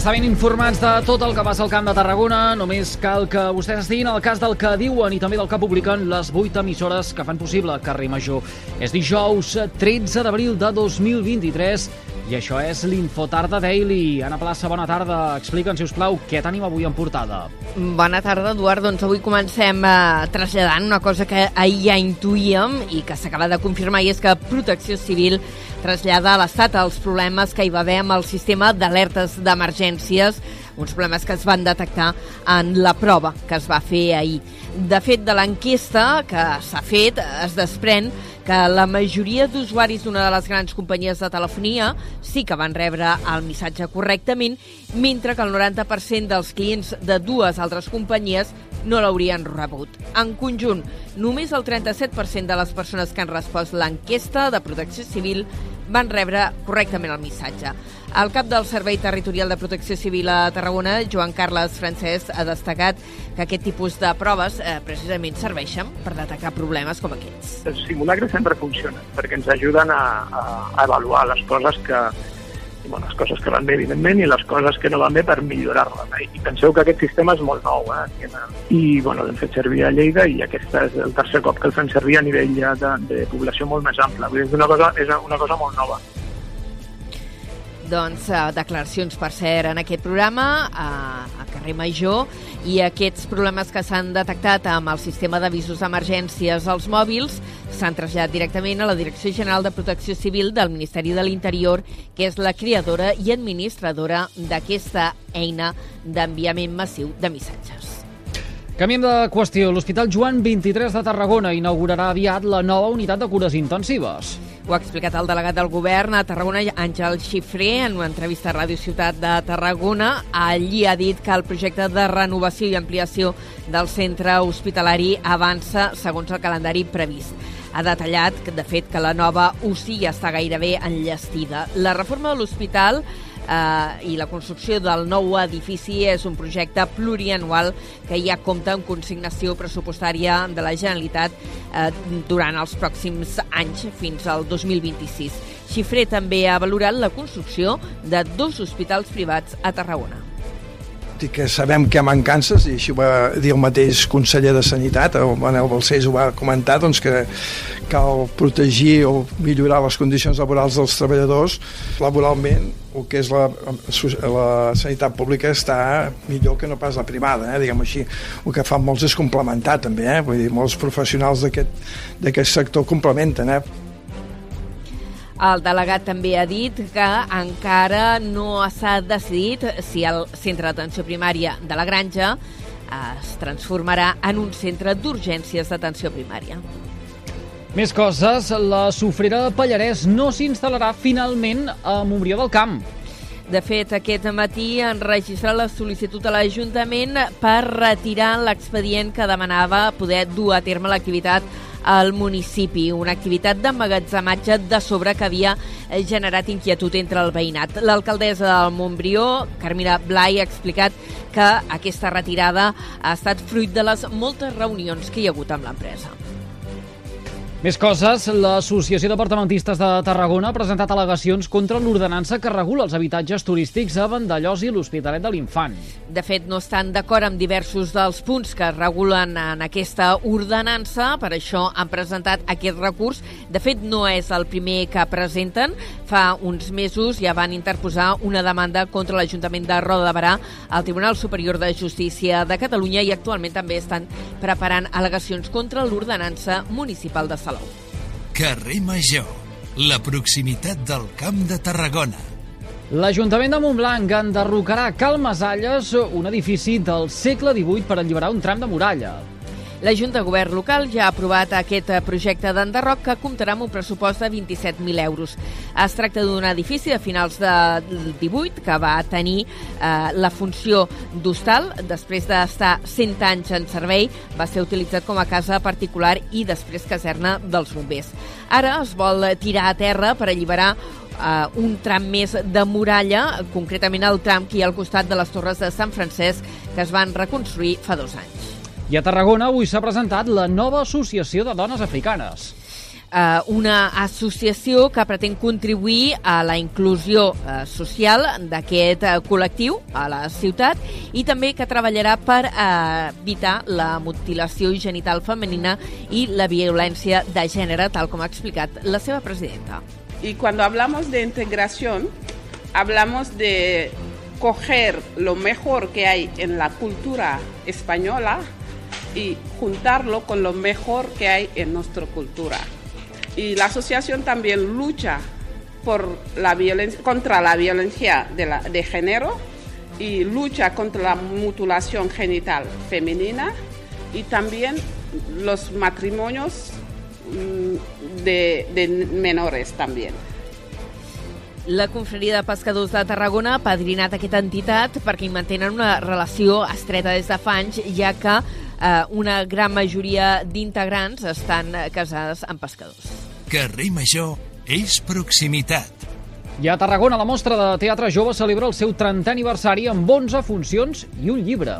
estar ben informats de tot el que passa al Camp de Tarragona, només cal que vostès estiguin al cas del que diuen i també del que publiquen les 8 emissores que fan possible Carrer Major. És dijous 13 d'abril de 2023 i això és l'Infotarda Daily. Anna Plaça, bona tarda. Explica'ns, si us plau, què tenim avui en portada. Bona tarda, Eduard. Doncs avui comencem eh, traslladant una cosa que ahir ja intuïem i que s'acaba de confirmar, i és que Protecció Civil trasllada a l'Estat els problemes que hi va haver amb el sistema d'alertes d'emergències, uns problemes que es van detectar en la prova que es va fer ahir. De fet, de l'enquesta que s'ha fet, es desprèn que la majoria d'usuaris d'una de les grans companyies de telefonia sí que van rebre el missatge correctament, mentre que el 90% dels clients de dues altres companyies no l'haurien rebut. En conjunt, només el 37% de les persones que han respost l'enquesta de protecció civil van rebre correctament el missatge. El cap del Servei Territorial de Protecció Civil a Tarragona, Joan Carles Francesc, ha destacat que aquest tipus de proves eh, precisament serveixen per detectar problemes com aquests. Els simulacres sempre funcionen perquè ens ajuden a, a, a avaluar les coses que, bueno, les coses que van bé, evidentment, i les coses que no van bé per millorar-les. Eh? I penseu que aquest sistema és molt nou, eh? I, bueno, l'hem fet servir a Lleida i aquest és el tercer cop que el fem servir a nivell ja de, de població molt més ampla. Vull dir, és una cosa, és una cosa molt nova. Doncs eh, declaracions, per cert, en aquest programa a carrer Major i aquests problemes que s'han detectat amb el sistema d'avisos d'emergències als mòbils s'han traslladat directament a la Direcció General de Protecció Civil del Ministeri de l'Interior, que és la creadora i administradora d'aquesta eina d'enviament massiu de missatges. Canviem de qüestió. L'Hospital Joan 23 de Tarragona inaugurarà aviat la nova unitat de cures intensives. Ho ha explicat el delegat del govern a Tarragona, Àngel Xifré, en una entrevista a Ràdio Ciutat de Tarragona. Allí ha dit que el projecte de renovació i ampliació del centre hospitalari avança segons el calendari previst. Ha detallat, de fet, que la nova UCI ja està gairebé enllestida. La reforma de l'hospital eh, i la construcció del nou edifici és un projecte plurianual que ja compta amb consignació pressupostària de la Generalitat eh, durant els pròxims anys fins al 2026. Xifré també ha valorat la construcció de dos hospitals privats a Tarragona i que sabem que hi ha mancances, i així ho va dir el mateix conseller de Sanitat, el Manel Balcells ho va comentar, doncs que cal protegir o millorar les condicions laborals dels treballadors laboralment, el que és la, la sanitat pública està millor que no pas la privada, eh? diguem així. El que fan molts és complementar també, eh? vull dir, molts professionals d'aquest sector complementen, eh? El delegat també ha dit que encara no s'ha decidit si el centre d'atenció primària de la Granja es transformarà en un centre d'urgències d'atenció primària. Més coses, la sofrera de Pallarès no s'instal·larà finalment a Montbrió del Camp. De fet, aquest matí han registrat la sol·licitud a l'Ajuntament per retirar l'expedient que demanava poder dur a terme l'activitat al municipi, una activitat d'emmagatzematge de sobre que havia eh, generat inquietud entre el veïnat. L'alcaldessa del Montbrió, Carmina Blai, ha explicat que aquesta retirada ha estat fruit de les moltes reunions que hi ha hagut amb l'empresa. Més coses, l'Associació Departamentistes de Tarragona ha presentat al·legacions contra l'ordenança que regula els habitatges turístics a Vandellós i l'Hospitalet de l'Infant. De fet, no estan d'acord amb diversos dels punts que regulen en aquesta ordenança, per això han presentat aquest recurs. De fet, no és el primer que presenten. Fa uns mesos ja van interposar una demanda contra l'Ajuntament de Roda de Barà al Tribunal Superior de Justícia de Catalunya i actualment també estan preparant al·legacions contra l'ordenança municipal de Salou. Salou. Carrer Major, la proximitat del Camp de Tarragona. L'Ajuntament de Montblanc enderrocarà a Calmasalles un edifici del segle XVIII per alliberar un tram de muralla. La Junta de Govern local ja ha aprovat aquest projecte d'enderroc que comptarà amb un pressupost de 27.000 euros. Es tracta d'un edifici de finals del 18 que va tenir eh, la funció d'hostal. Després d'estar 100 anys en servei, va ser utilitzat com a casa particular i després caserna dels bombers. Ara es vol tirar a terra per alliberar uh, un tram més de muralla, concretament el tram que hi ha al costat de les Torres de Sant Francesc, que es van reconstruir fa dos anys. I a Tarragona avui s'ha presentat la nova Associació de Dones Africanes. eh, una associació que pretén contribuir a la inclusió eh, social d'aquest eh, col·lectiu a la ciutat i també que treballarà per eh, evitar la mutilació genital femenina i la violència de gènere, tal com ha explicat la seva presidenta. Y cuando hablamos de integración, hablamos de coger lo mejor que hay en la cultura española y juntarlo con lo mejor que hay en nuestra cultura. Y la asociación también lucha por la contra la violencia de, la, de género y lucha contra la mutilación genital femenina y también los matrimonios mm, de, de menores también. La confraria de pescadors de Tarragona ha padrinat aquesta entitat perquè hi mantenen una relació estreta des de fa anys, ja que eh, una gran majoria d'integrants estan casades amb pescadors. Carrer Major és proximitat. I a Tarragona, la mostra de teatre jove celebra el seu 30è aniversari amb 11 funcions i un llibre.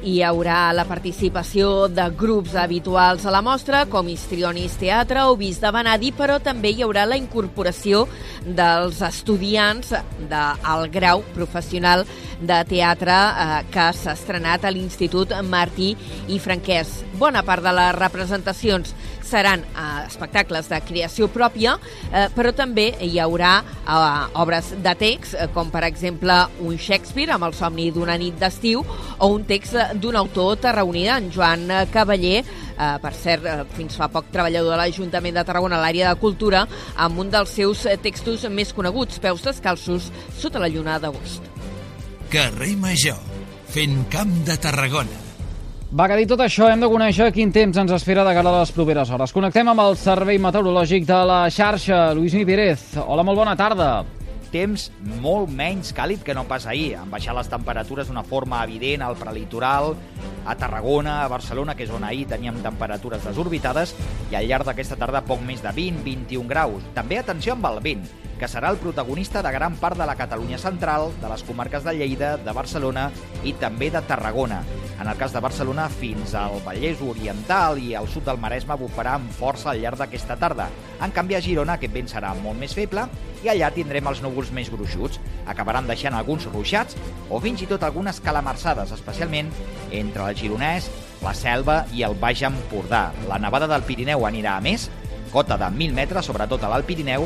Hi haurà la participació de grups habituals a la mostra, com Histrionis Teatre o Vis de Vanadi, però també hi haurà la incorporació dels estudiants del grau professional de teatre eh, que s'ha estrenat a l'Institut Martí i Franquès. Bona part de les representacions seran eh, espectacles de creació pròpia, eh, però també hi haurà eh, obres de text, eh, com per exemple un Shakespeare amb el somni d'una nit d'estiu o un text d'un autor tarragoní, en Joan Cavaller, eh, per cert, eh, fins fa poc treballador de l'Ajuntament de Tarragona a l'àrea de cultura, amb un dels seus textos més coneguts, Peus descalços sota la lluna d'agost. Carrer Major, fent camp de Tarragona. Va, que dit tot això, hem de conèixer quin temps ens espera de cara a les properes hores. Connectem amb el Servei Meteorològic de la xarxa. Lluís Pérez, hola, molt bona tarda. temps molt menys càlid que no pas ahir. Han baixat les temperatures d'una forma evident al prelitoral, a Tarragona, a Barcelona, que és on ahir teníem temperatures desorbitades, i al llarg d'aquesta tarda poc més de 20-21 graus. També atenció amb el vent, que serà el protagonista de gran part de la Catalunya central, de les comarques de Lleida, de Barcelona i també de Tarragona. En el cas de Barcelona, fins al Vallès Oriental i al sud del Maresme bufarà amb força al llarg d'aquesta tarda. En canvi, a Girona aquest vent serà molt més feble i allà tindrem els núvols més gruixuts. Acabaran deixant alguns ruixats o fins i tot algunes calamarsades, especialment entre el Gironès, la Selva i el Baix Empordà. La nevada del Pirineu anirà a més, cota de 1.000 metres, sobretot a l'Alt Pirineu,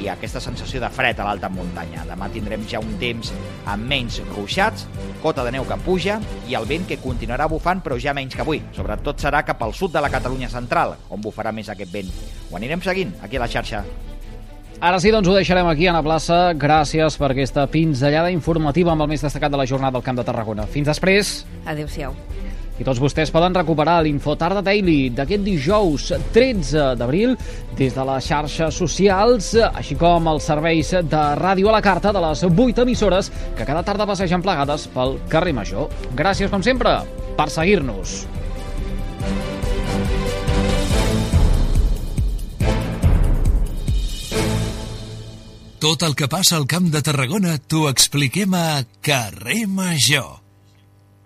i aquesta sensació de fred a l'alta muntanya. Demà tindrem ja un temps amb menys ruixats, cota de neu que puja i el vent que continuarà bufant però ja menys que avui. Sobretot serà cap al sud de la Catalunya central, on bufarà més aquest vent. Ho anirem seguint aquí a la xarxa. Ara sí, doncs ho deixarem aquí a la plaça. Gràcies per aquesta pinzellada informativa amb el més destacat de la jornada del Camp de Tarragona. Fins després. Adéu-siau. I tots vostès poden recuperar l'Infotarda Daily d'aquest dijous 13 d'abril des de les xarxes socials, així com els serveis de ràdio a la carta de les 8 emissores que cada tarda passegen plegades pel carrer Major. Gràcies, com sempre, per seguir-nos. Tot el que passa al Camp de Tarragona t'ho expliquem a Carrer Major.